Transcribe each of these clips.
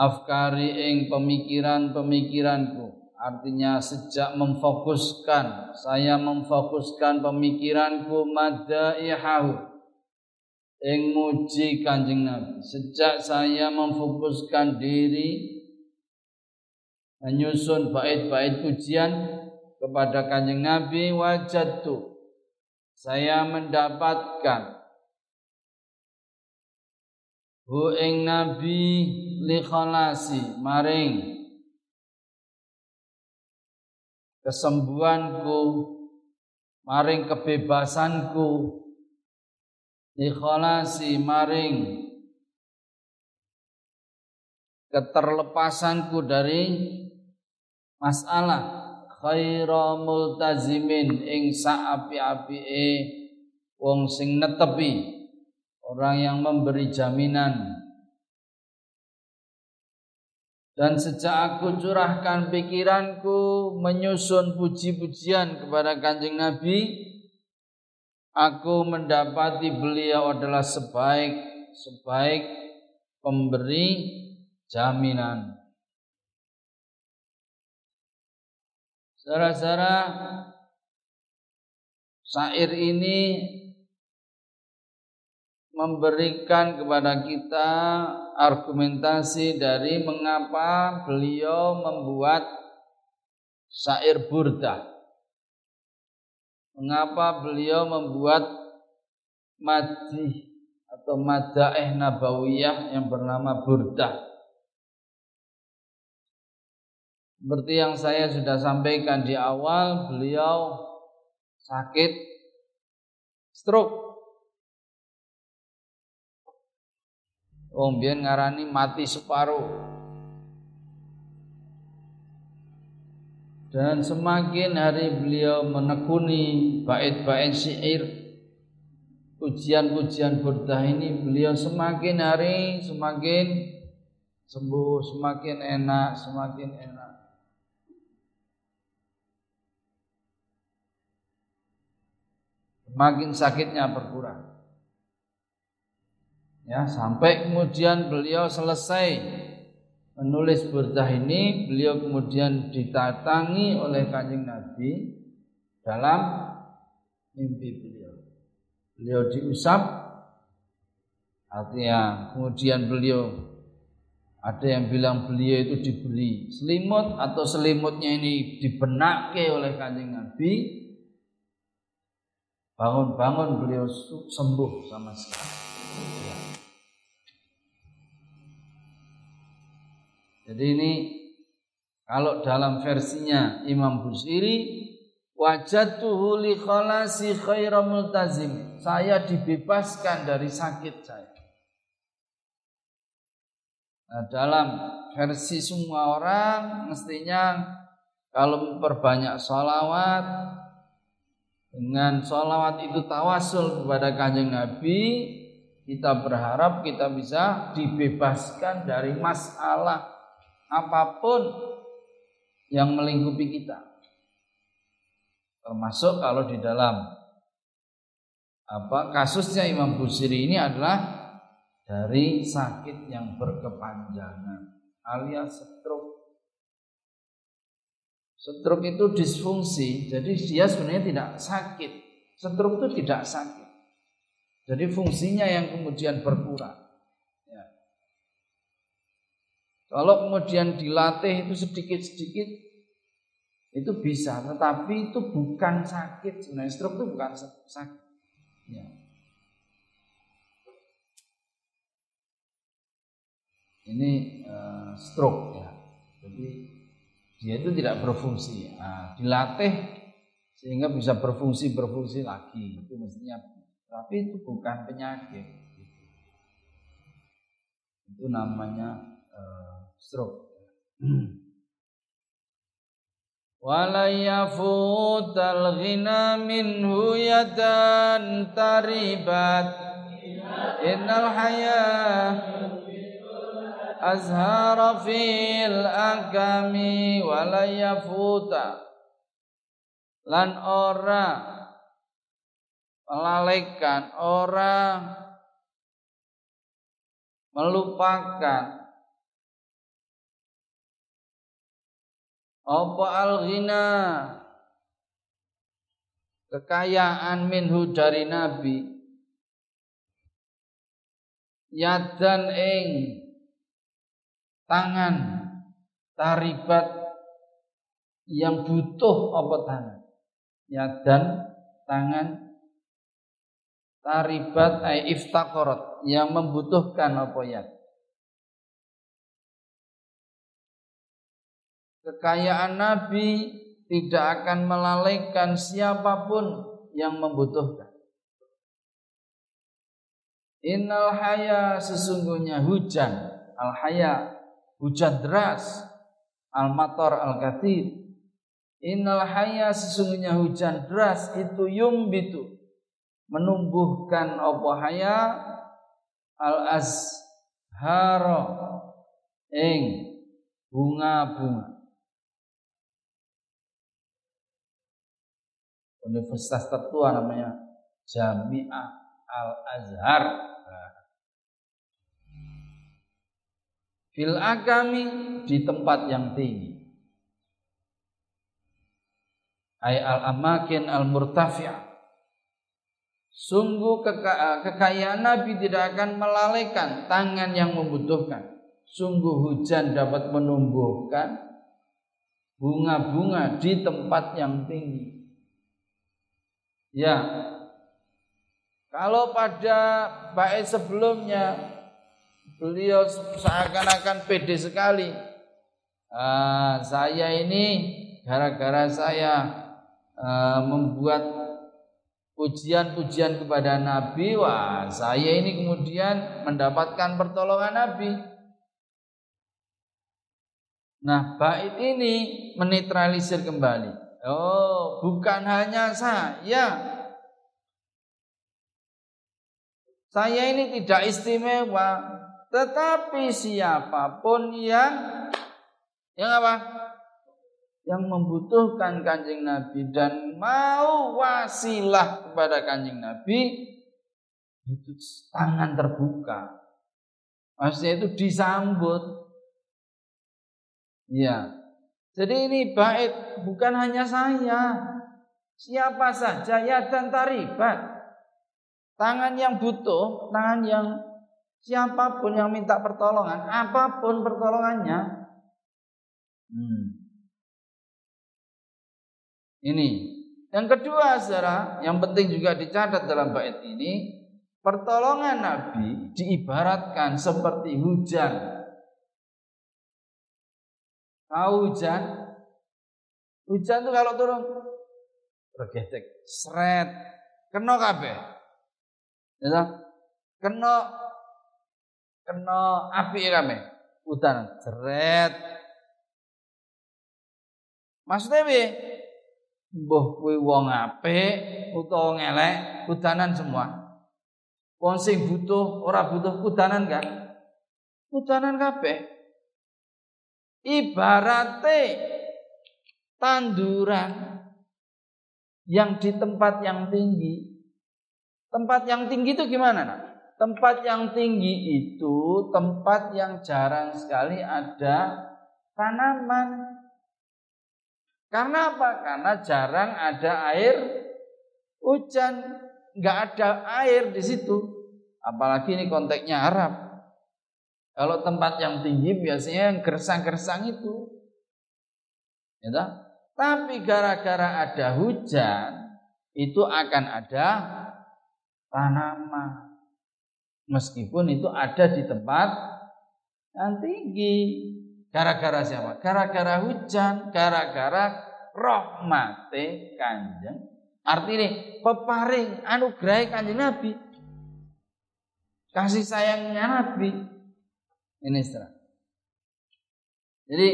afkari ing pemikiran-pemikiranku. Artinya sejak memfokuskan, saya memfokuskan pemikiranku madaihahu. Ing muji Kanjeng Nabi. Sejak saya memfokuskan diri menyusun bait-bait pujian kepada Kanjeng Nabi wajadtu saya mendapatkan. Hu ing nabi li khalasi maring. Kesembuhanku, maring kebebasanku, ikhlasi maring. Keterlepasanku dari masalah khaira multazimin ing saapi-apike wong sing netepi orang yang memberi jaminan dan sejak aku curahkan pikiranku menyusun puji-pujian kepada kanjeng Nabi, aku mendapati beliau adalah sebaik sebaik pemberi jaminan. Saudara-saudara, syair ini memberikan kepada kita argumentasi dari mengapa beliau membuat syair burda. Mengapa beliau membuat madih atau madaeh nabawiyah yang bernama burda. Seperti yang saya sudah sampaikan di awal, beliau sakit stroke Wong biyen ngarani mati separuh. Dan semakin hari beliau menekuni bait-bait syair pujian-pujian burdah ini beliau semakin hari semakin sembuh, semakin enak, semakin enak. Semakin sakitnya berkurang. Ya, sampai kemudian beliau selesai menulis burdah ini, beliau kemudian ditatangi oleh Kanjeng Nabi dalam mimpi beliau. Beliau diusap artinya kemudian beliau ada yang bilang beliau itu diberi selimut atau selimutnya ini dibenake oleh kanjeng Nabi bangun-bangun beliau sembuh sama sekali. Jadi ini kalau dalam versinya Imam Busiri wajatuhu li khalasi khaira multazim. Saya dibebaskan dari sakit saya. Nah, dalam versi semua orang mestinya kalau memperbanyak sholawat dengan sholawat itu tawasul kepada kanjeng Nabi kita berharap kita bisa dibebaskan dari masalah apa pun yang melingkupi kita. Termasuk kalau di dalam apa kasusnya Imam Busiri ini adalah dari sakit yang berkepanjangan alias stroke. Stroke itu disfungsi, jadi dia sebenarnya tidak sakit. Stroke itu tidak sakit. Jadi fungsinya yang kemudian berkurang. Kalau kemudian dilatih itu sedikit-sedikit itu bisa, tetapi itu bukan sakit. Sebenarnya stroke itu bukan sakit. Ya. Ini uh, stroke ya. Jadi dia itu tidak berfungsi. Nah, dilatih sehingga bisa berfungsi berfungsi lagi. Itu mestinya. Tapi itu bukan penyakit. Itu namanya uh, stroke. Wala yafutal ghina minhu yadan taribat. Innal haya azhara fil agami Wala yafuta Lan ora Melalaikan Orang Melupakan apa al-ghina? Kekayaan minhu dari nabi. Yadan ing tangan taribat yang butuh apa tangan? Yadan tangan taribat ay iftaqarat yang membutuhkan apa ya Kekayaan Nabi tidak akan melalaikan siapa pun yang membutuhkan. Innal haya sesungguhnya hujan, al haya hujan deras, al mator al kathir. Innal haya sesungguhnya hujan deras. Itu yumbitu menumbuhkan apa haya? Al azharo ing bunga-bunga universitas tertua namanya Jami'ah Al-Azhar. Fil agami di tempat yang tinggi. Ay al-amakin al-murtafi'ah. Sungguh keka kekayaan Nabi tidak akan melalaikan tangan yang membutuhkan. Sungguh hujan dapat menumbuhkan bunga-bunga di tempat yang tinggi. Ya. Kalau pada bait sebelumnya beliau seakan-akan pede sekali. Uh, saya ini gara-gara saya uh, membuat pujian-pujian kepada Nabi, wah saya ini kemudian mendapatkan pertolongan Nabi. Nah, bait ini menetralisir kembali. Oh, bukan hanya saya. Saya ini tidak istimewa, tetapi siapa pun yang yang apa? Yang membutuhkan kanjeng Nabi dan mau wasilah kepada kanjeng Nabi itu tangan terbuka. Maksudnya itu disambut. Ya, jadi ini bait bukan hanya saya. Siapa saja ya dan taribat. Tangan yang butuh, tangan yang siapa pun yang minta pertolongan, apa pun pertolongannya. Hmm. Ini. Yang kedua, saudara, yang penting juga dicatat dalam bait ini, pertolongan Nabi diibaratkan seperti hujan Tahu hujan? Hujan tuh kalau turun bergetek, seret, kena kabeh. Ya Kena kena api kabeh. Hutan seret. Maksudnya piye? Mbah kuwi wong apik utawa ngelek, hudanan semua. Wong sing butuh ora butuh hudanan kan? Hudanan kabeh ibarate tanduran yang di tempat yang tinggi. Tempat yang tinggi itu gimana? Nak? Tempat yang tinggi itu tempat yang jarang sekali ada tanaman. Karena apa? Karena jarang ada air hujan, nggak ada air di situ. Apalagi ini konteksnya Arab. Kalau tempat yang tinggi biasanya yang gersang-gersang itu. Ya Tapi gara-gara ada hujan, itu akan ada tanaman. Meskipun itu ada di tempat yang tinggi. Gara-gara siapa? Gara-gara hujan, gara-gara rahmate kanjeng. Artinya peparing anugerah kanjeng Nabi. Kasih sayangnya Nabi ini istilah. Jadi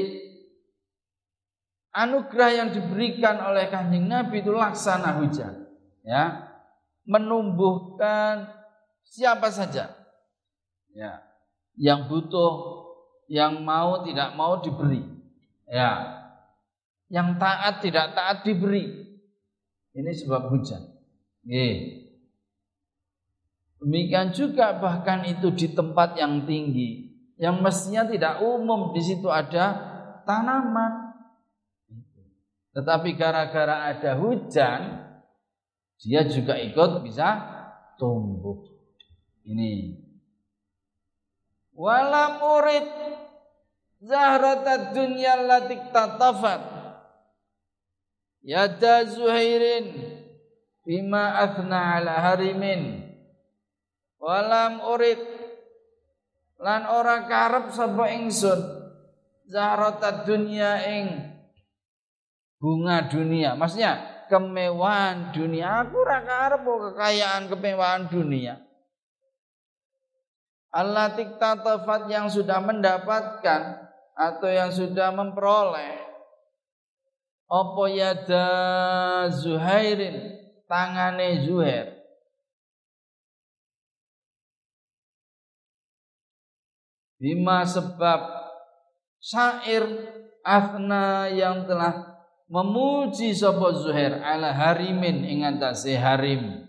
anugerah yang diberikan oleh kanjeng Nabi itu laksana hujan, ya, menumbuhkan siapa saja, ya, yang butuh, yang mau tidak mau diberi, ya, yang taat tidak taat diberi. Ini sebab hujan. Demikian juga bahkan itu di tempat yang tinggi, yang mestinya tidak umum di situ ada tanaman. Tetapi gara-gara ada hujan, dia juga ikut bisa tumbuh. Ini. Walam urid zahratad dunya latik tatafat yada Zuhairin bima athna ala harimin walam urid lan ora karep sapa ingsun. Zahrata dunya ing bunga dunia. Maksudnya kemewahan dunia. Aku ora karep kekayaan kemewahan dunia. Allah tiktatafat yang sudah mendapatkan atau yang sudah memperoleh. Apa yada Zuhairin? Tangane Zuhair Bima sebab syair afna yang telah memuji sapa Zuhair ala harimin ing atase harim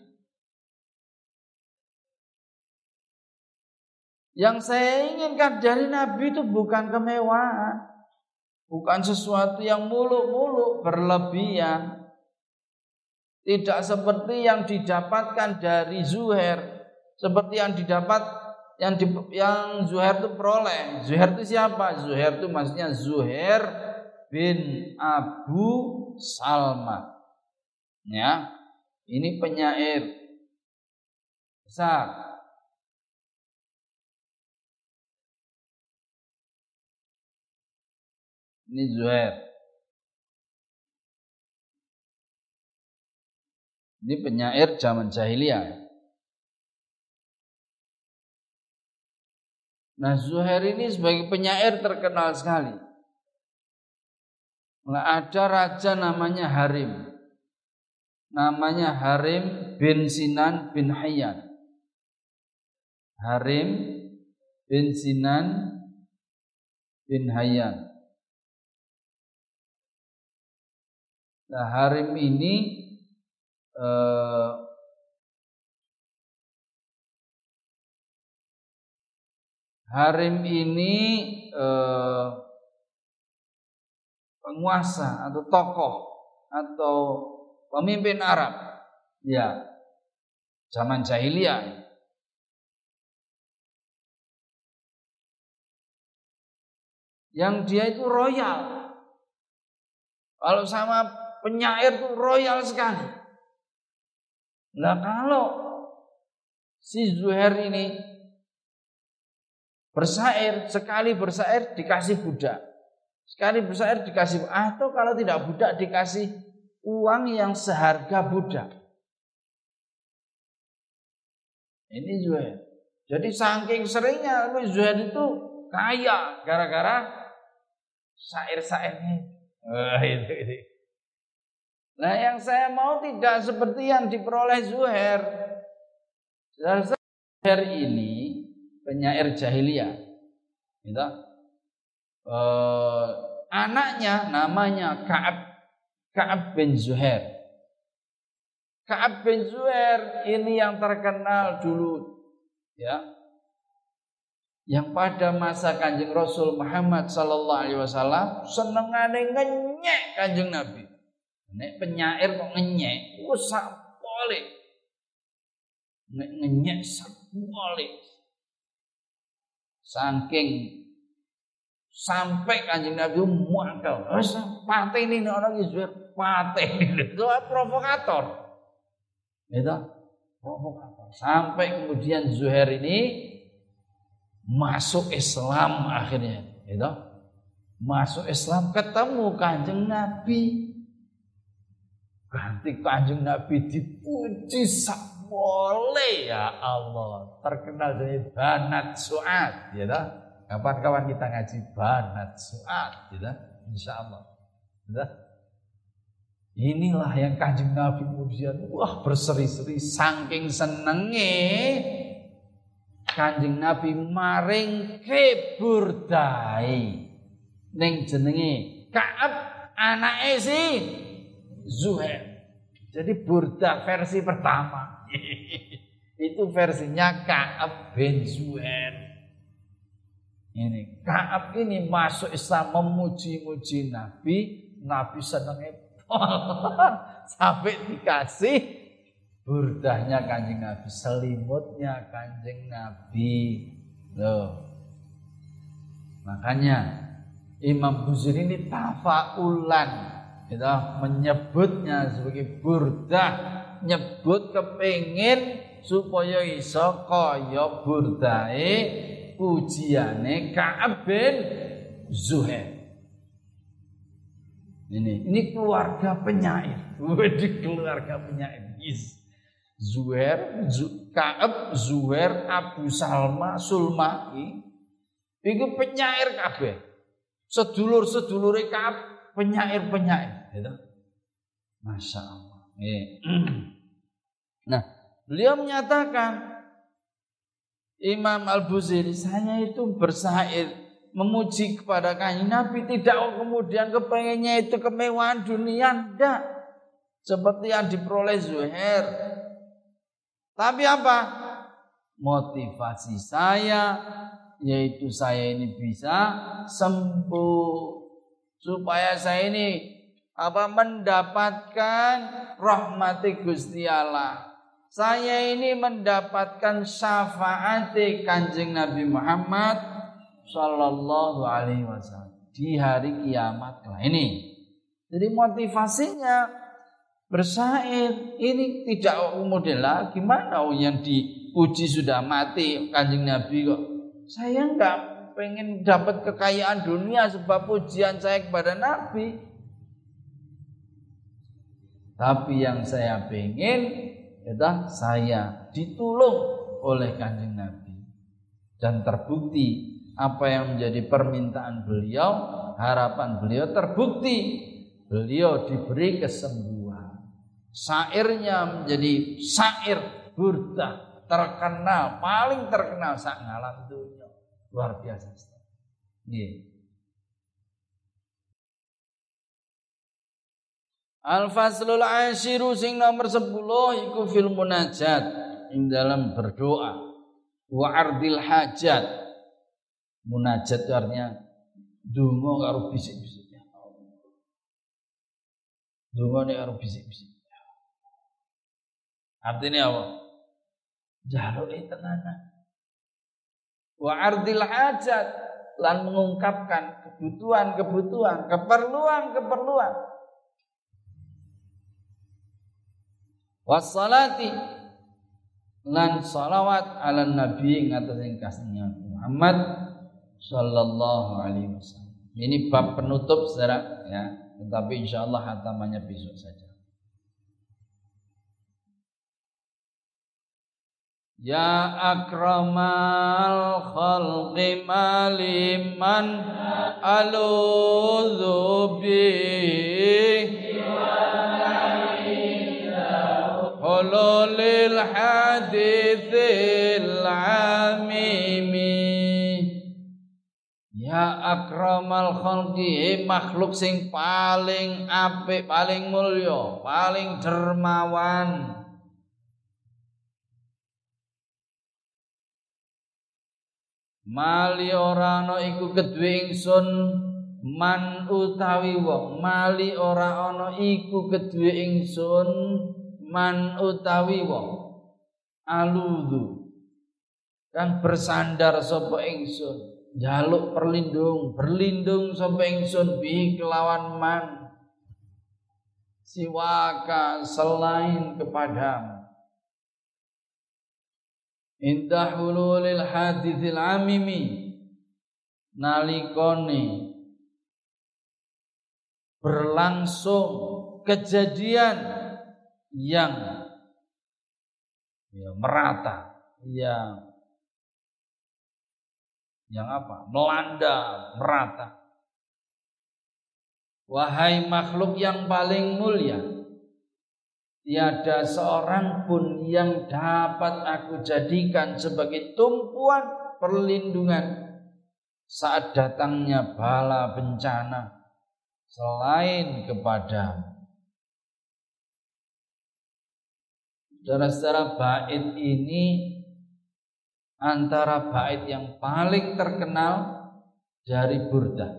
Yang saya inginkan dari Nabi itu bukan kemewahan Bukan sesuatu yang muluk-muluk berlebihan. Tidak seperti yang didapatkan dari Zuhair, seperti yang didapat yang di, yang Zuhair itu peroleh. Zuhair itu siapa? Zuhair itu maksudnya Zuhair bin Abu Salma. Ya. Ini penyair besar Ini Zuhair. Ini penyair zaman jahiliyah. Nah Zuhair ini sebagai penyair terkenal sekali. Nah, ada raja namanya Harim. Namanya Harim bin Sinan bin Hayyan. Harim bin Sinan bin Hayyan. Nah, harim ini eh, harim ini eh, penguasa atau tokoh atau pemimpin Arab. Ya. Zaman jahiliyah. Yang dia itu royal. Kalau sama penyair itu royal sekali. Nah kalau si Zuhair ini bersair, sekali bersair dikasih budak. Sekali bersair dikasih atau kalau tidak budak dikasih uang yang seharga budak. Ini Zuhair. Jadi saking seringnya Zuhair itu kaya gara-gara sair-sairnya. Oh, itu, itu. Nah yang saya mau tidak seperti yang diperoleh Zuhair. Zuhair ini penyair jahiliyah. Gitu. Uh, anaknya namanya Ka'ab Ka'ab bin Zuhair. Ka'ab bin Zuhair ini yang terkenal dulu ya. Yang pada masa Kanjeng Rasul Muhammad sallallahu alaihi wasallam senengane ngenyek Kanjeng Nabi. Nek penyair kok ngenyek, ku sapole. Nek ngenyek sapole. Saking sampai kanjeng Nabi muakal. Wis pateni nek ana iki pateni. Itu provokator. Itu provokator. Sampai kemudian Zuhair ini masuk Islam akhirnya, itu masuk Islam ketemu kanjeng Nabi Ganti kanjeng Nabi dipuji sak boleh ya Allah. Terkenal dari banat suat, ya dah. Kapan-kawan kita ngaji banat suat, gitu. Insya Allah. Gitu. Inilah yang kanjeng Nabi kemudian wah berseri-seri saking senenge kanjeng Nabi maring keburdai ning jenenge Kaab anake si Zuhair. Jadi burda versi pertama. Itu versinya Kaab bin Zuhair. Ini Kaab ini masuk Islam memuji-muji Nabi, Nabi seneng sampai dikasih burdahnya kanjeng Nabi, selimutnya kanjeng Nabi. Loh. Makanya Imam Buziri ini tafaulan gitu, menyebutnya sebagai burdah, nyebut kepingin supaya iso kaya burdahe pujiane Ka'ab bin Zuhair. Ini, ini keluarga penyair. Wedi keluarga penyair. Yes. Zuhair, Zu, Kaab, Zuhair, Abu Salma, Sulma. Itu penyair kabeh. Sedulur-sedulure Kaab penyair-penyair. Gitu. Masya. Nah, beliau menyatakan Imam Al-Buziri, saya itu bersair memuji kepada kanjeng Nabi tidak kemudian kepengennya itu kemewahan dunia enggak. Seperti yang diperoleh Zuhair. Tapi apa? Motivasi saya yaitu saya ini bisa sembuh. Supaya saya ini apa mendapatkan rahmati Gusti Allah. Saya ini mendapatkan syafaat kanjeng Nabi Muhammad Sallallahu Alaihi Wasallam di hari kiamat lah ini. Jadi motivasinya bersair ini tidak model lah gimana oh yang dipuji sudah mati kanjeng Nabi kok? Saya nggak pengen dapat kekayaan dunia sebab pujian saya kepada Nabi tapi yang saya pengen adalah saya ditolong oleh kanjeng Nabi dan terbukti apa yang menjadi permintaan beliau, harapan beliau terbukti. Beliau diberi kesembuhan. Sairnya menjadi sair burda terkenal, paling terkenal sak ngalam dunia. Luar biasa. Yeah. Al-faslul ashiru sing nomor 10 iku fil munajat ing dalam berdoa wa ardil hajat Munajat itu artinya dungo karo bisik-bisik. Dungo ini karo bisik-bisik. Artinya apa? Jaluk tenanan. Wa ardil hajat lan mengungkapkan kebutuhan-kebutuhan, keperluan-keperluan. Wassalati lan salawat ala nabi ngatas kasihnya Muhammad Sallallahu Alaihi Wasallam. Ini bab penutup saudara ya, tetapi insya Allah hatamannya besok saja. Ya akramal khalqi maliman aludhu bih Hululil hadithil amimi. Ya akramal khalqi makhluk sing paling apik, paling mulya, paling dermawan. Mali ora ana iku kedue ingsun man utawi wong. Mali ora ana iku kedue ingsun man utawi wong aludhu. Kan bersandar sapa ingsun jaluk perlindung berlindung sampai ingsun bi kelawan man. Siwaka selain kepadamu. Indah hululil hadithil amimi. Nalikone berlangsung kejadian yang ya, merata yang yang apa? Melanda, merata. Wahai makhluk yang paling mulia, tiada seorang pun yang dapat aku jadikan sebagai tumpuan perlindungan saat datangnya bala bencana selain kepada Saudara-saudara bait ini antara bait yang paling terkenal dari Burda.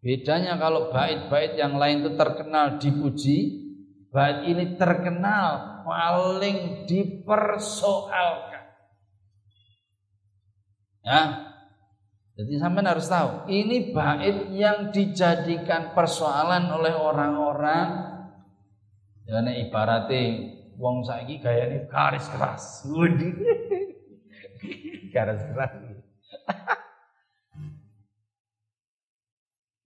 Bedanya kalau bait-bait yang lain itu terkenal dipuji, bait ini terkenal paling dipersoalkan. Ya. Jadi sampean harus tahu, ini bait yang dijadikan persoalan oleh orang-orang Ya nek ibarate wong saiki gayane garis keras. Wudi. garis keras.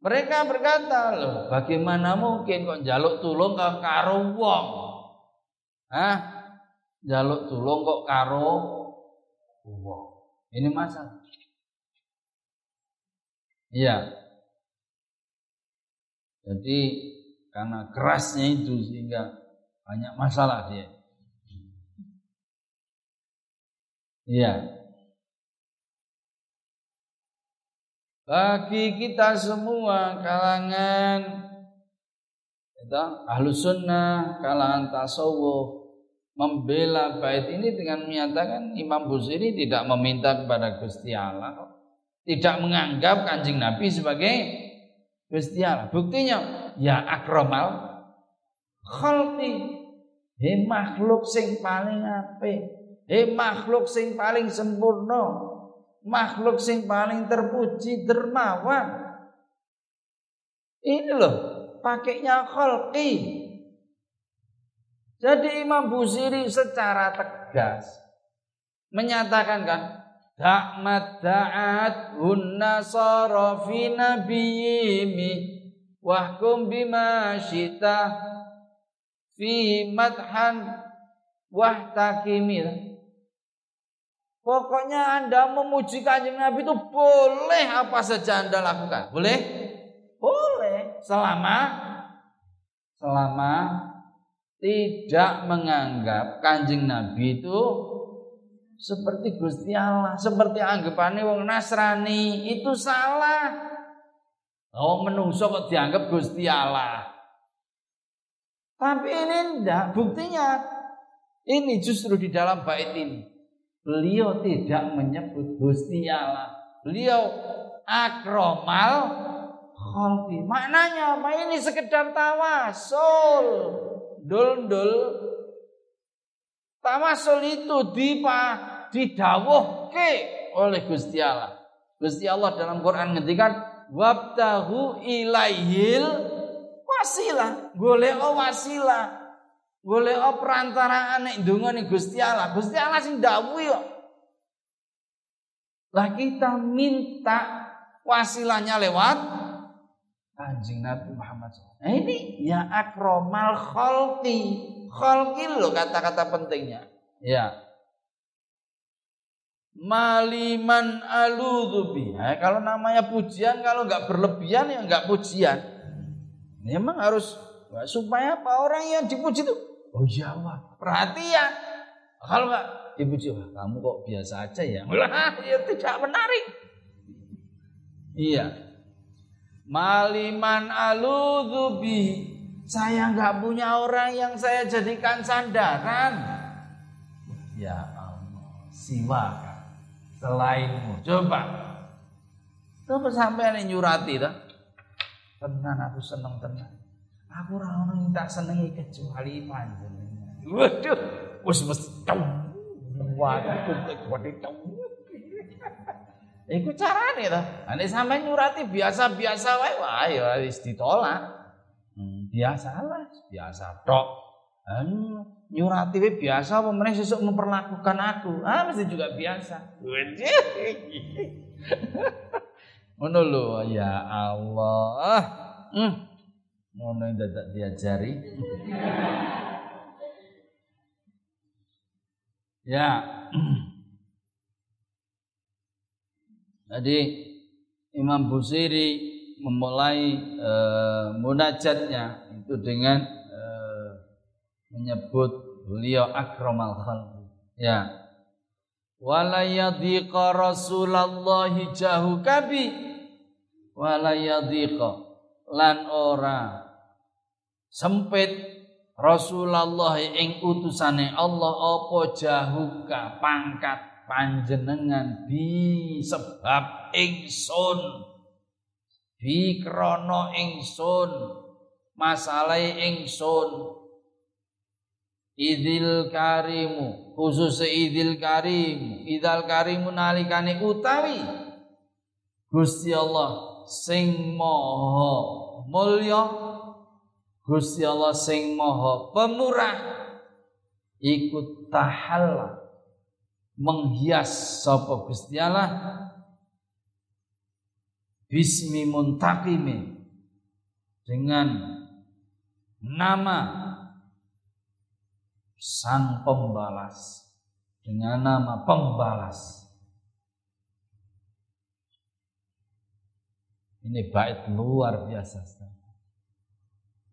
Mereka berkata, loh, bagaimana mungkin kok jaluk tulung ke karo wong? Hah? Jaluk tulung kok karo wong. Ini masalah. Iya. Jadi karena kerasnya itu sehingga banyak masalah dia. Iya. Bagi kita semua kalangan itu ahlu sunnah, kalangan tasawuf membela bait ini dengan menyatakan Imam Busiri tidak meminta kepada Gusti Allah, tidak menganggap kanjeng Nabi sebagai Gusti Allah. Buktinya ya akromal khalqi. He makhluk sing paling apik. He makhluk sing paling sempurna. Makhluk sing paling terpuji dermawan. Ini loh pakainya khalqi. Jadi Imam Busiri secara tegas menyatakan kan Da'mat da'at hunna sarafi nabiyimi wahkum bima syita fi madhan wahtakimil Pokoknya Anda memuji kanjeng Nabi itu boleh apa saja Anda lakukan. Boleh? Boleh. Selama selama tidak menganggap kanjeng Nabi itu seperti Gusti Allah, seperti anggapannya wong Nasrani, itu salah. Oh menungso kok dianggap Gusti Allah. Tapi ini enggak, buktinya ini justru di dalam bait ini. Beliau tidak menyebut Gusti Allah. Beliau akromal khalqi. Maknanya apa? Ini sekedar tawasul. Dul Tawasul itu dipa didawuhke oleh Gusti Allah. Gusti Allah dalam Quran ngendikan wabtahu ilaihil wasilah golek wasilah golek perantaraan nek ndongane Gusti Allah Gusti Allah sing dawuh kok lah kita minta wasilahnya lewat Kanjeng Nabi Muhammad SAW. Nah ini ya akromal kholki. Kholki loh kata-kata pentingnya. Ya maliman aludzubi. Nah, kalau namanya pujian kalau nggak berlebihan ya nggak pujian. Memang harus supaya apa orang yang dipuji itu oh iya wah perhatian. Kalau nggak dipuji wah kamu kok biasa aja ya. Lah ya tidak menarik. Iya. Maliman aludzubi. Saya nggak punya orang yang saya jadikan sandaran. Ya Allah, siwak selainmu. Coba. Coba sampai ini nyurati dah. Tenan aku seneng tenan. Aku ora ono sing tak senengi kecuali panjenengan. Waduh, wis tau. Waduh, kuwi. Iku carane ta. Ane sampai nyurati biasa-biasa wae, wah ya wis ditolak. Biasalah, biasa tok. Anu nyurati biasa apa meneh sesuk memperlakukan aku. Ah mesti juga biasa. Ngono lho ya Allah. Hmm. Ngono dadak diajari. ya. Jadi Imam Busiri memulai e, munajatnya itu dengan e, menyebut beliau akramal khalqi. Ya. Wala yadhiqa Rasulullah jahu kabi wala yadhiqa lan ora sempit Rasulullah ing utusane Allah apa jahuka pangkat panjenengan bi sebab ingsun bi krana ingsun masalah ingsun. Idil karimu khusus idil karim idal karimu nalikane utawi Gusti Allah sing maha mulya Gusti Allah sing maha pemurah ikut tahalla menghias sapa Gusti Allah? Bismi muntakimi dengan nama sang pembalas dengan nama pembalas. Ini bait luar biasa.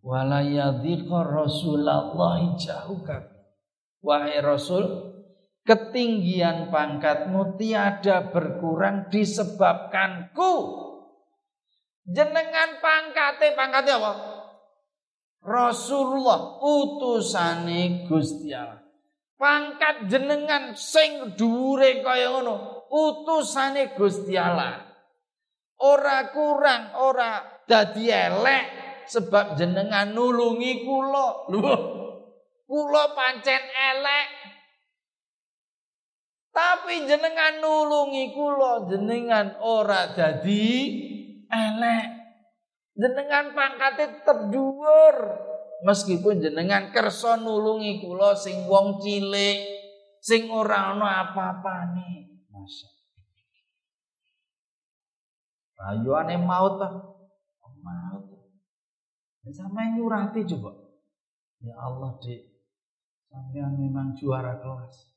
Walayadhiqa Rasulullah jauhkan. Wahai Rasul, ketinggian pangkatmu tiada berkurang disebabkanku. Jenengan pangkate, pangkatnya apa? Rasulullah utusane Gusti Allah. Pangkat jenengan sing dhuwure kaya ngono, utusane Gusti Allah. Ora kurang, ora dadi elek sebab jenengan nulungi kula. Lho, kula pancen elek. Tapi jenengan nulungi kula, jenengan ora dadi elek. Jenengan pangkate tetep dhuwur. Meskipun jenengan kersa nulungi kula sing wong cilik, sing ora ana apa-apane. Masya. Ayuane maut ta. Maut. Sampai nyurati coba. Ya Allah, Dik. Sampean memang juara kelas.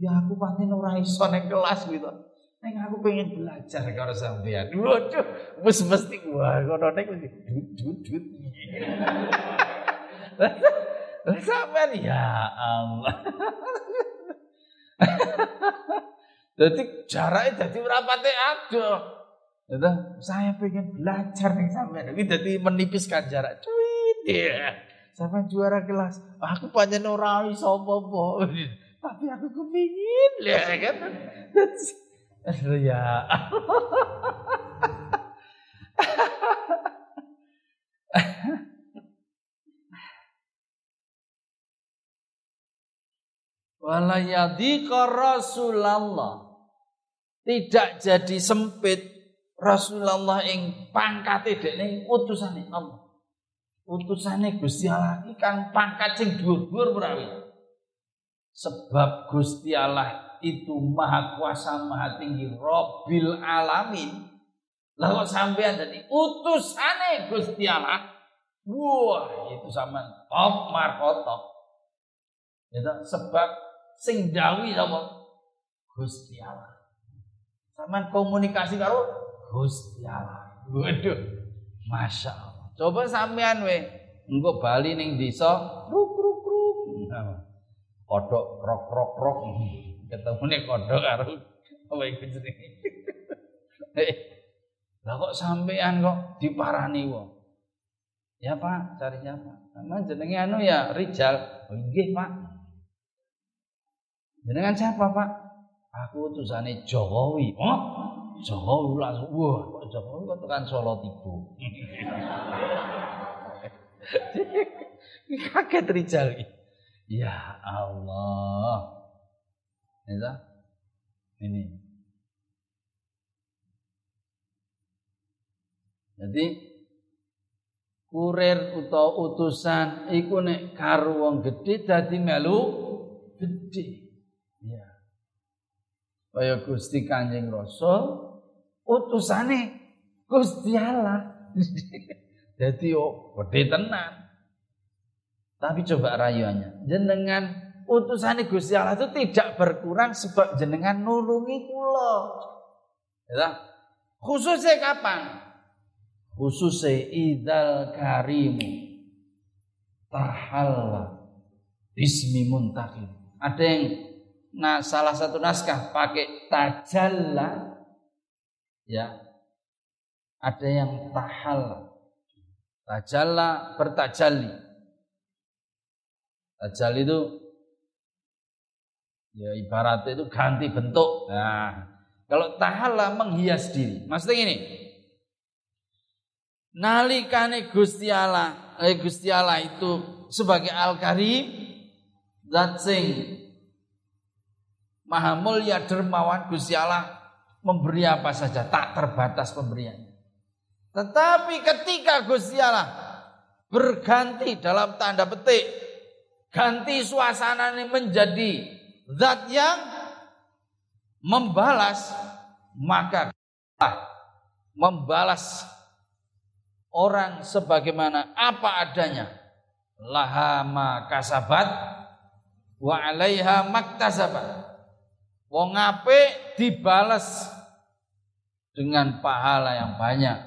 Ya aku pasti ora iso nek kelas gitu. Neng aku pengen belajar karo sampean. Waduh, wis mesti wah kono nek mesti dudut. Lah sampean ya Allah. Jadi jaraknya jadi rapate ada. Itu saya pengen belajar nih sampean. Ini jadi menipiskan jarak. Cuit ya. Sampai juara kelas. Aku panjang orang iso apa Tapi aku kepingin. Ya kan. Ya. Walayadika Rasulullah tidak jadi sempit Rasulullah ing pangkate dekne utusane Allah. Utusane Gusti Allah iki kang pangkat sing dhuwur-dhuwur Sebab Gusti Allah itu maha kuasa maha tinggi Robbil alamin. Lalu sampean jadi utusane Gusti Allah. Wah itu sama top markotop itu sebab sing dawi sama Gusti Allah. Sama komunikasi karo Gusti Allah. Waduh masya Allah. Coba sampean we engko Bali ning desa kruk kruk kruk. Kodok rok rok rok ketemu nih kodok karo apa iku jenenge. Eh, lah kok sampean kok diparani wong? Ya Pak cari siapa? Sama jenenge anu ya Rijal. Oh Pak. Jenengan siapa Pak? Aku utusane Jokowi. Oh Jokowi langsung wah kok Jokowi kok tekan Solo tibu kaget Rijal ya Allah Ya, ini. Jadi kurir utawa utusan iku nek karo wong gedhe dadi melu gedhe. Ya. Kaya Gusti Kanjeng Rasul utusane Gusti Allah. Jadi oh gede tenan. Tapi coba rayuannya, jenengan utusan Gusti Allah itu tidak berkurang sebab jenengan nulungi kula. Ya. Khususnya kapan? Khususnya idal karimu tahalla bismi muntakim. Ada yang nah salah satu naskah pakai tajalla ya. Ada yang tahalla. Tajalla bertajalli. Tajalli itu ya ibaratnya itu ganti bentuk. Nah, kalau tahalla menghias diri. Maksudnya ini, nalikane Gusti Allah, eh Gusti Allah itu sebagai Al-Karim zat sing Maha mulia dermawan Gusti Allah memberi apa saja tak terbatas pemberiannya. Tetapi ketika Gusti Allah berganti dalam tanda petik ganti suasana ini menjadi zat yang membalas maka membalas orang sebagaimana apa adanya. Laha ma kasabat wa alaiha maktasabat. Wong apik dibales dengan pahala yang banyak.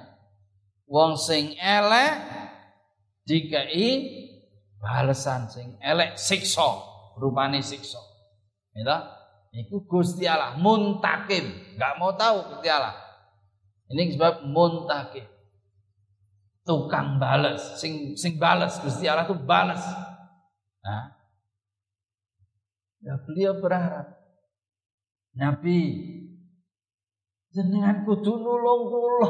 Wong sing elek dikai balesan sing elek siksa rupane siksa ya Iku Gusti Allah muntakim, nggak mau tahu Gusti Allah. Ini sebab muntakim tukang balas, sing sing balas Gusti Allah tuh balas. Nah, ya beliau berharap Nabi jenengan kudu nulung kula.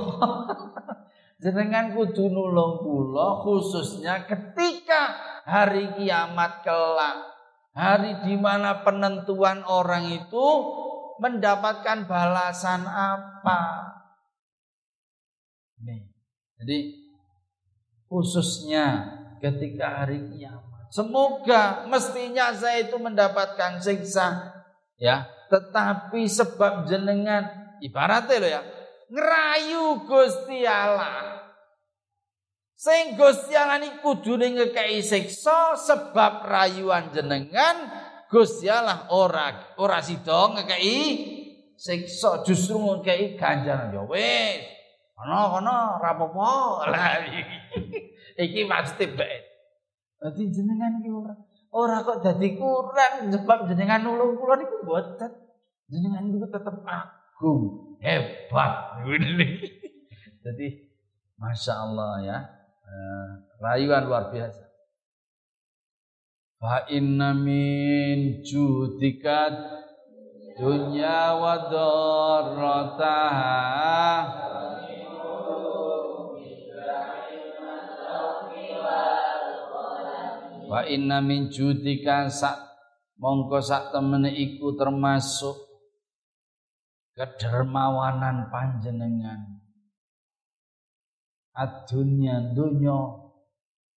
jenengan kudu nulung kula khususnya ketika hari kiamat kelak. Hari di mana penentuan orang itu mendapatkan balasan apa. Nih. Jadi khususnya ketika hari kiamat. Semoga mestinya saya itu mendapatkan siksa ya, tetapi sebab jenengan ibaratnya loh ya, ngerayu Gusti Allah. Sing Gusti Allah niku kudune ngekei siksa sebab rayuan jenengan Gusti Allah ora ora sida ngekei siksa justru ngekei ganjaran ya wis Kono kono rapopo. Lah iki pasti baik. Dadi jenengan iki ora ora kok dadi kurang sebab jenengan nulung kula niku mboten. Jenengan niku tetep agung, hebat. Jadi Masya Allah ya. Eh, rayuan luar biasa. Fa inna min judikat dunya wa darrataha Wa inna min judika sak mongko sak temene iku termasuk kedermawanan panjenengan. Adunya dunya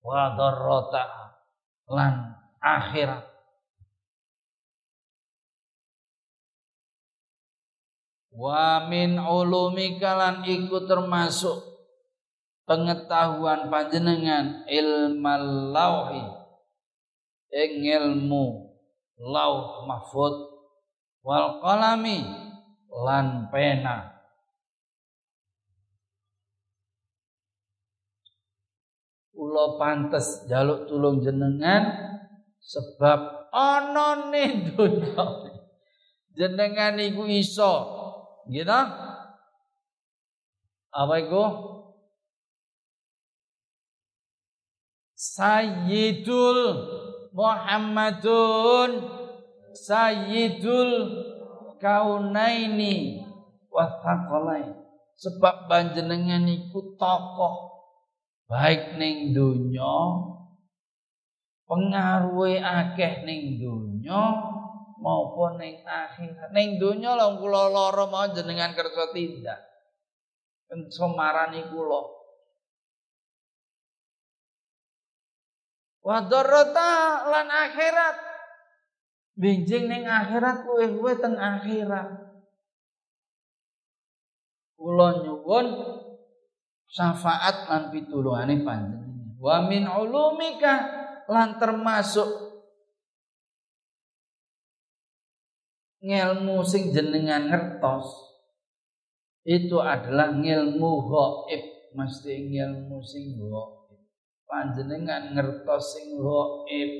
wa darrata lan akhirat. Wa min ulumika lan termasuk pengetahuan panjenengan ilmal lauhi ing ilmu lauh mahfud wal qalami lan pena kula pantes jaluk tulung jenengan sebab ana ning donya jenengan iku iso. Gitu apa iku? Sayyidul Muhammadun. Sayyidul Kaunaini. Wa Sebab panjenengan iku tokoh baik ning donya pengaruhe akeh ning donya maupun ning akhirat. Ning donya lho kula lara mau jenengan kersa tindak. Semarani kula. Wa darrata lan akhirat. Benjing ning akhirat luwih-luwih teng akhirat. Kula nyuwun syafaat lan pitulungane panjenengan. Wa min ulumika lan termasuk ngelmu sing jenengan ngertos itu adalah ngilmu gaib mesti ngilmu sing gaib panjenengan ngertos sing gaib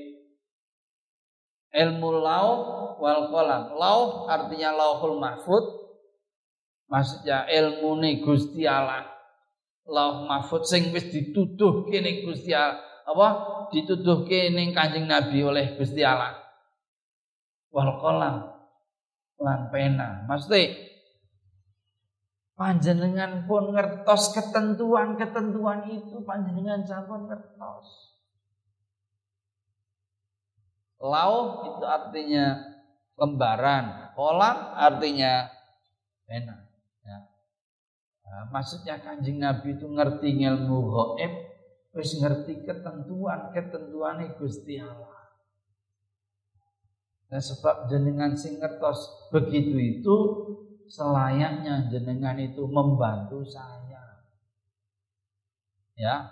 ilmu lauh wal qalam. Lauh artinya lauhul mahfud. Maksudnya ilmu nih Gusti Allah lauh mahfud sing wis dituduh kene Gusti apa dituduh kene Kanjeng Nabi oleh Gusti Allah wal qalam lan pena maksudnya Panjenengan pun ngertos ketentuan-ketentuan itu panjenengan sampun ngertos. Lauh itu artinya lembaran, kolam artinya pena. Nah, maksudnya kanjeng Nabi itu ngerti ilmu goib, terus ngerti ketentuan ketentuan Gusti Allah. Dan sebab jenengan sing ngertos begitu itu selayaknya jenengan itu membantu saya. Ya.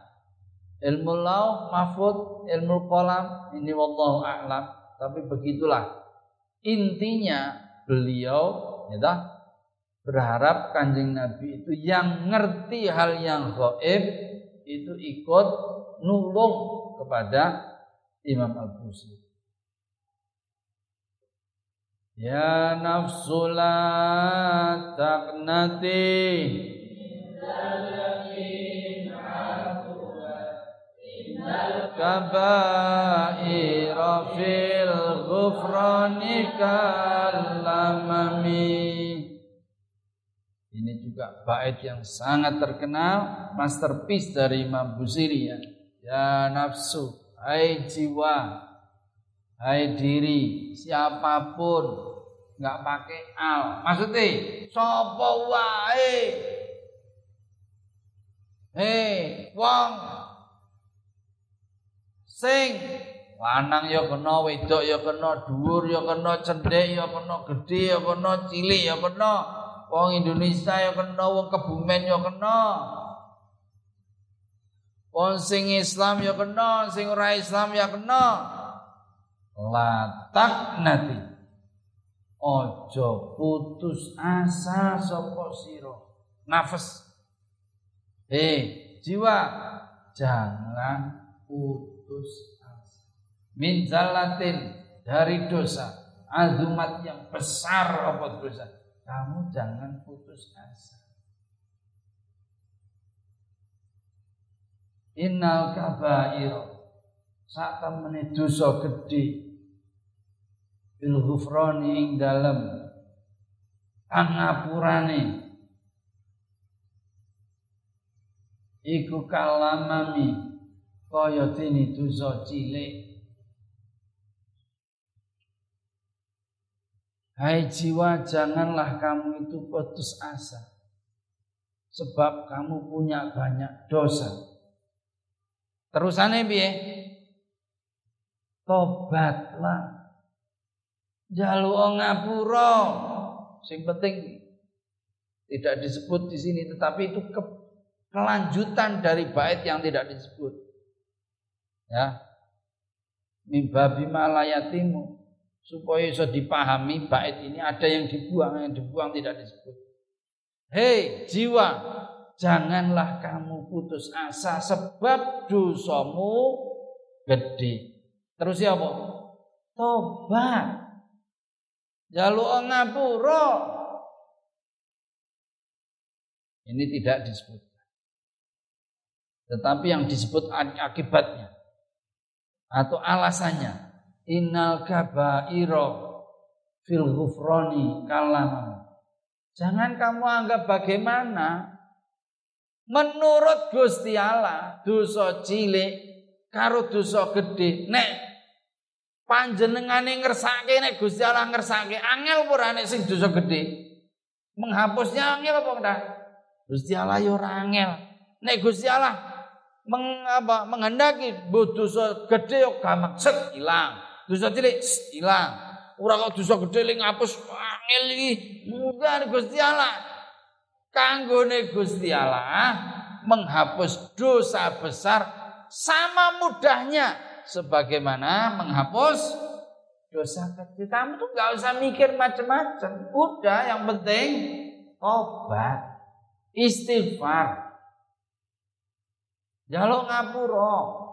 Ilmu lauh mahfud, ilmu kolam ini wallahu a'lam, tapi begitulah. Intinya beliau ya berharap Kanjeng Nabi itu yang ngerti hal yang gaib itu ikut nulung kepada Imam Al-Busiri. Ya nafsu la taqnati kabaira fil ghufrani kalamami Ini juga bait yang sangat terkenal masterpiece dari Imam Busiri ya. Ya nafsu, hai jiwa, hai diri, siapa pun nggak pakai al. Maksudnya sapa wae. Hei, wong sing lanang ya kena, wedok ya kena, dhuwur ya kena, cendhek ya kena, gedhe ya kena, cilik ya kena. Wong Indonesia ya kena, wong Kebumen ya kena. Wong sing Islam ya kena, sing ora Islam ya kena. Latak nanti. Ojo putus asa sapa sira. Nafas. Eh, jiwa jangan putus asa. Min zalatin dari dosa, azumat yang besar apa dosa. Kamu jangan putus asa. Innal kabair saat temene dosa gede bil ghufrani ing dalem pangapurane iku kalamami kaya dene dosa cilik Hai jiwa janganlah kamu itu putus asa sebab kamu punya banyak dosa. Terusannya piye? Tobatlah jaluk ngapura. Sing penting tidak disebut di sini tetapi itu ke, kelanjutan dari bait yang tidak disebut. Ya. Mimbabi malayatimu supaya bisa dipahami bait ini ada yang dibuang yang dibuang tidak disebut. Hei jiwa, janganlah kamu putus asa sebab dosamu gede. Terus ya apa? Tobat. Jaluk ngapura. Ini tidak disebut. Tetapi yang disebut akibatnya atau alasannya innal kabairo fil ghufrani kalam. Jangan kamu anggap bagaimana menurut Gusti Allah dosa cilik karo dosa gede nek panjenengane ngersake nek Gusti Allah ngersake angel ora nek sing dosa gedhe. Menghapusnya angel apa ora? Gusti Allah yo ya angel. Nek Gusti Allah meng, apa, menghendaki dosa gedhe yo ya gampang set ilang. Dosa cilik ilang. Ora kok dosa gedhe ling ngapus angel iki. Mudah Gusti Allah. Kanggone Gusti Allah menghapus dosa besar sama mudahnya sebagaimana menghapus dosa kecil. Kamu tuh nggak usah mikir macam-macam. Udah yang penting obat. Istighfar. Jaluk ngapura.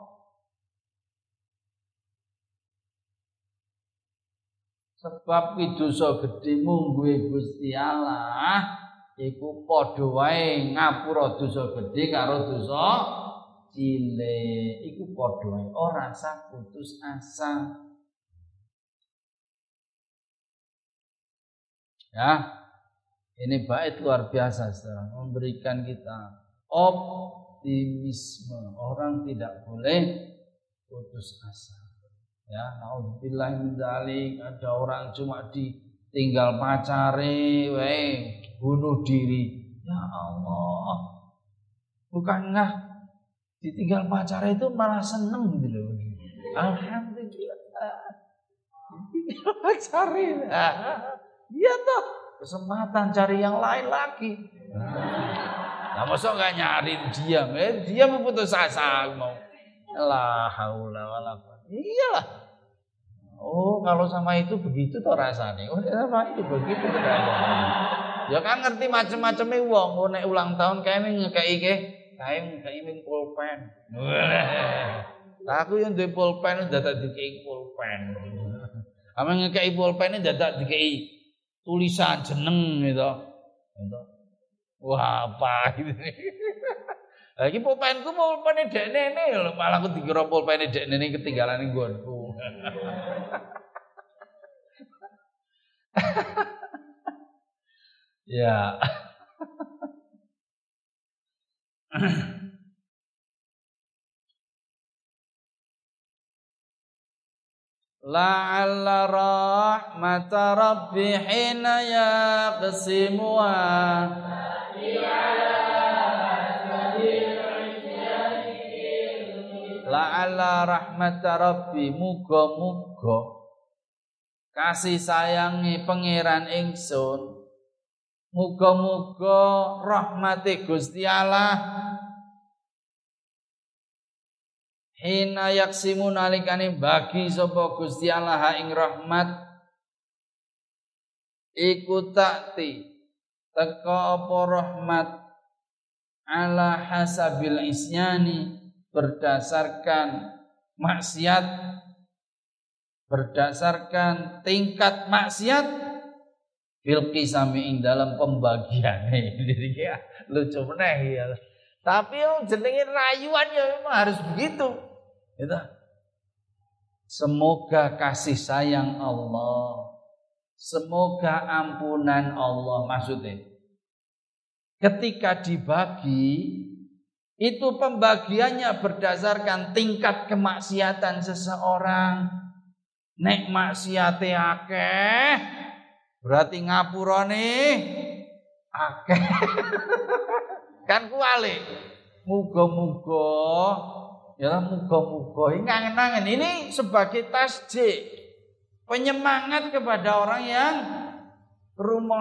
Sebab ki dosa gedhe mungguhe Gusti Allah iku padha wae ngapura dosa gedhe karo dosa cilik. Iku padha wae ora usah putus asa. Ya, ini bait luar biasa setelah memberikan kita optimisme. Orang tidak boleh putus asa. Ya, naudzubillah min ada orang cuma ditinggal pacare, wae bunuh diri. Ya Allah. Bukankah ditinggal pacarnya itu malah seneng gitu loh. Alhamdulillah. Ditinggal pacarnya. Iya toh kesempatan cari yang lain lagi. Nah, masa nggak nyari dia, eh, dia memutus asa mau. La haula wala Iyalah. Oh, kalau sama itu begitu toh rasanya. Oh, sama itu begitu Ya kan ngerti macam-macamnya wong, oh, nek ulang tahun kayak ini ngekei ke, kayak ngekei ming pulpen. Aku yang duwe pulpen udah tak dikei pulpen. Ame ngekei pulpen udah tak dikei tulisan jeneng gitu. gitu. Wah, apa ini? Lagi pulpenku pulpene dek nene malah aku dikira pulpene dek nene ketinggalan ning nggonku. ya. la'alla rahmata rabbi hina yaqsimuha la'alla rahmata rabbi muga-muga kasih sayangi pangeran ingsun. Muga-muga rahmati Gusti Allah. Hina yaksimu nalikane bagi sapa Gusti Allah ing rahmat. Iku takti teka apa rahmat? Ala hasabil isyani berdasarkan maksiat berdasarkan tingkat maksiat fil qisami ing dalam pembagiannya jadi ya lucu meneh ya tapi yang jenenge rayuan ya memang harus begitu Gitu. Semoga kasih sayang Allah, semoga ampunan Allah maksudnya. Ketika dibagi, itu pembagiannya berdasarkan tingkat kemaksiatan seseorang. Nek maksiate akeh, berarti ngapurane akeh. kan kuali. Muga-muga Ya muga-muga ini ngangen-ngangen. Ini sebagai tasjik. Penyemangat kepada orang yang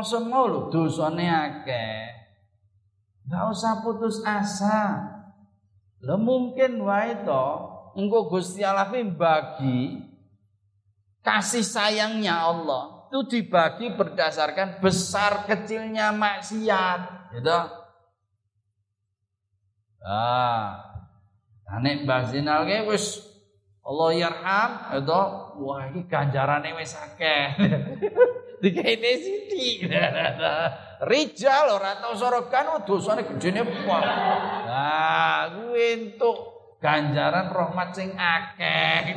semua lho dosane akeh. Enggak usah putus asa. Lo mungkin wae to engko Gusti Allah bagi kasih sayangnya Allah itu dibagi berdasarkan besar kecilnya maksiat, gitu. Ah, Nek Mbah Zinal ge wis Allah yarham itu wah iki ganjarane wis akeh. Dikene sithik. Rijal ora tau sorogan dosane gedene pol. Nah, kuwi entuk ganjaran rahmat sing akeh.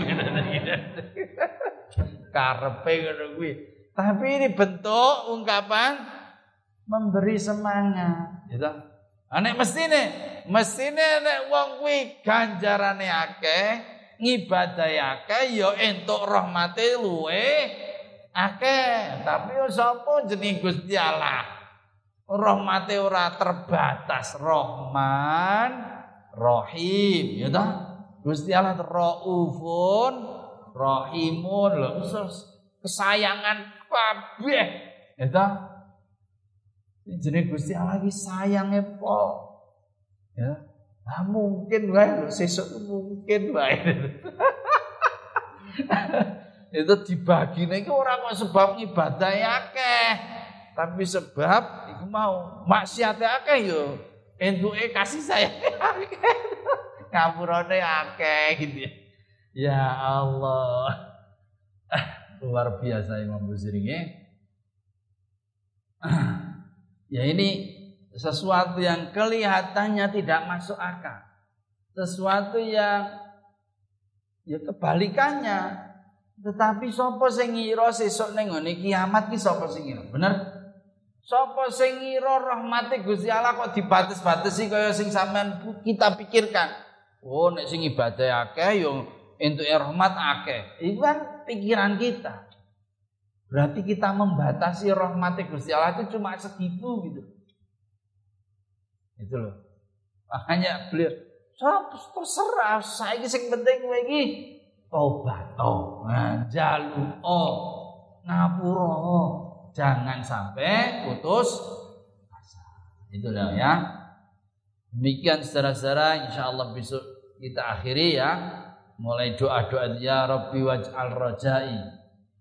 Karepe ngono kuwi. Tapi ini bentuk ungkapan memberi semangat, gitu. Anek mestine, mestine nek wong kuwi ganjarane akeh, ngibadahi akeh ya entuk rahmate luwe akeh. Tapi sapa jeneng Gusti Allah? Rahmate ora terbatas, Rahman, Rahim, ya toh? Gusti Allah Raufun, Rahimun lho, kesayangan kabeh, ya toh? Jenis Gusti Allah lagi sayangnya po. Ya. Nah, mungkin wae sesuk mungkin wae. itu dibagi nih orang kok sebab ibadah ya akeh. tapi sebab iku mau. Maksiate akeh yo. Entuke kasih saya akeh. Ngapurane akeh gitu ya. Ya Allah. Luar biasa Imam Busiri ya ini sesuatu yang kelihatannya tidak masuk akal. Sesuatu yang ya kebalikannya tetapi sapa sing ngira sesuk ning ngene kiamat ki sapa sing ngira? Bener? Sapa sing ngira rahmate Gusti Allah kok dibates-batesi kaya sing sampean kita pikirkan? Oh nek sing ibadah akeh yo entuk rahmat akeh. Itu kan pikiran kita. Berarti kita membatasi rahmate Gusti Allah itu cuma segitu gitu. Itu loh. Makanya beliau terserah saya sing penting iki tobat. Oh nah, jalu oh ngapuro jangan sampai putus asa. Itulah ya. Demikian secara-secara insyaallah besok kita akhiri ya. Mulai doa-doa ya Rabbi waj'al rajai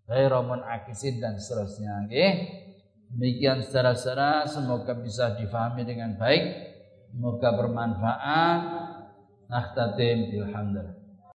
ghairu akisin dan seterusnya oke? Demikian secara-secara semoga bisa difahami dengan baik. Semoga bermanfaat. Nakhtatim bilhamdulillah.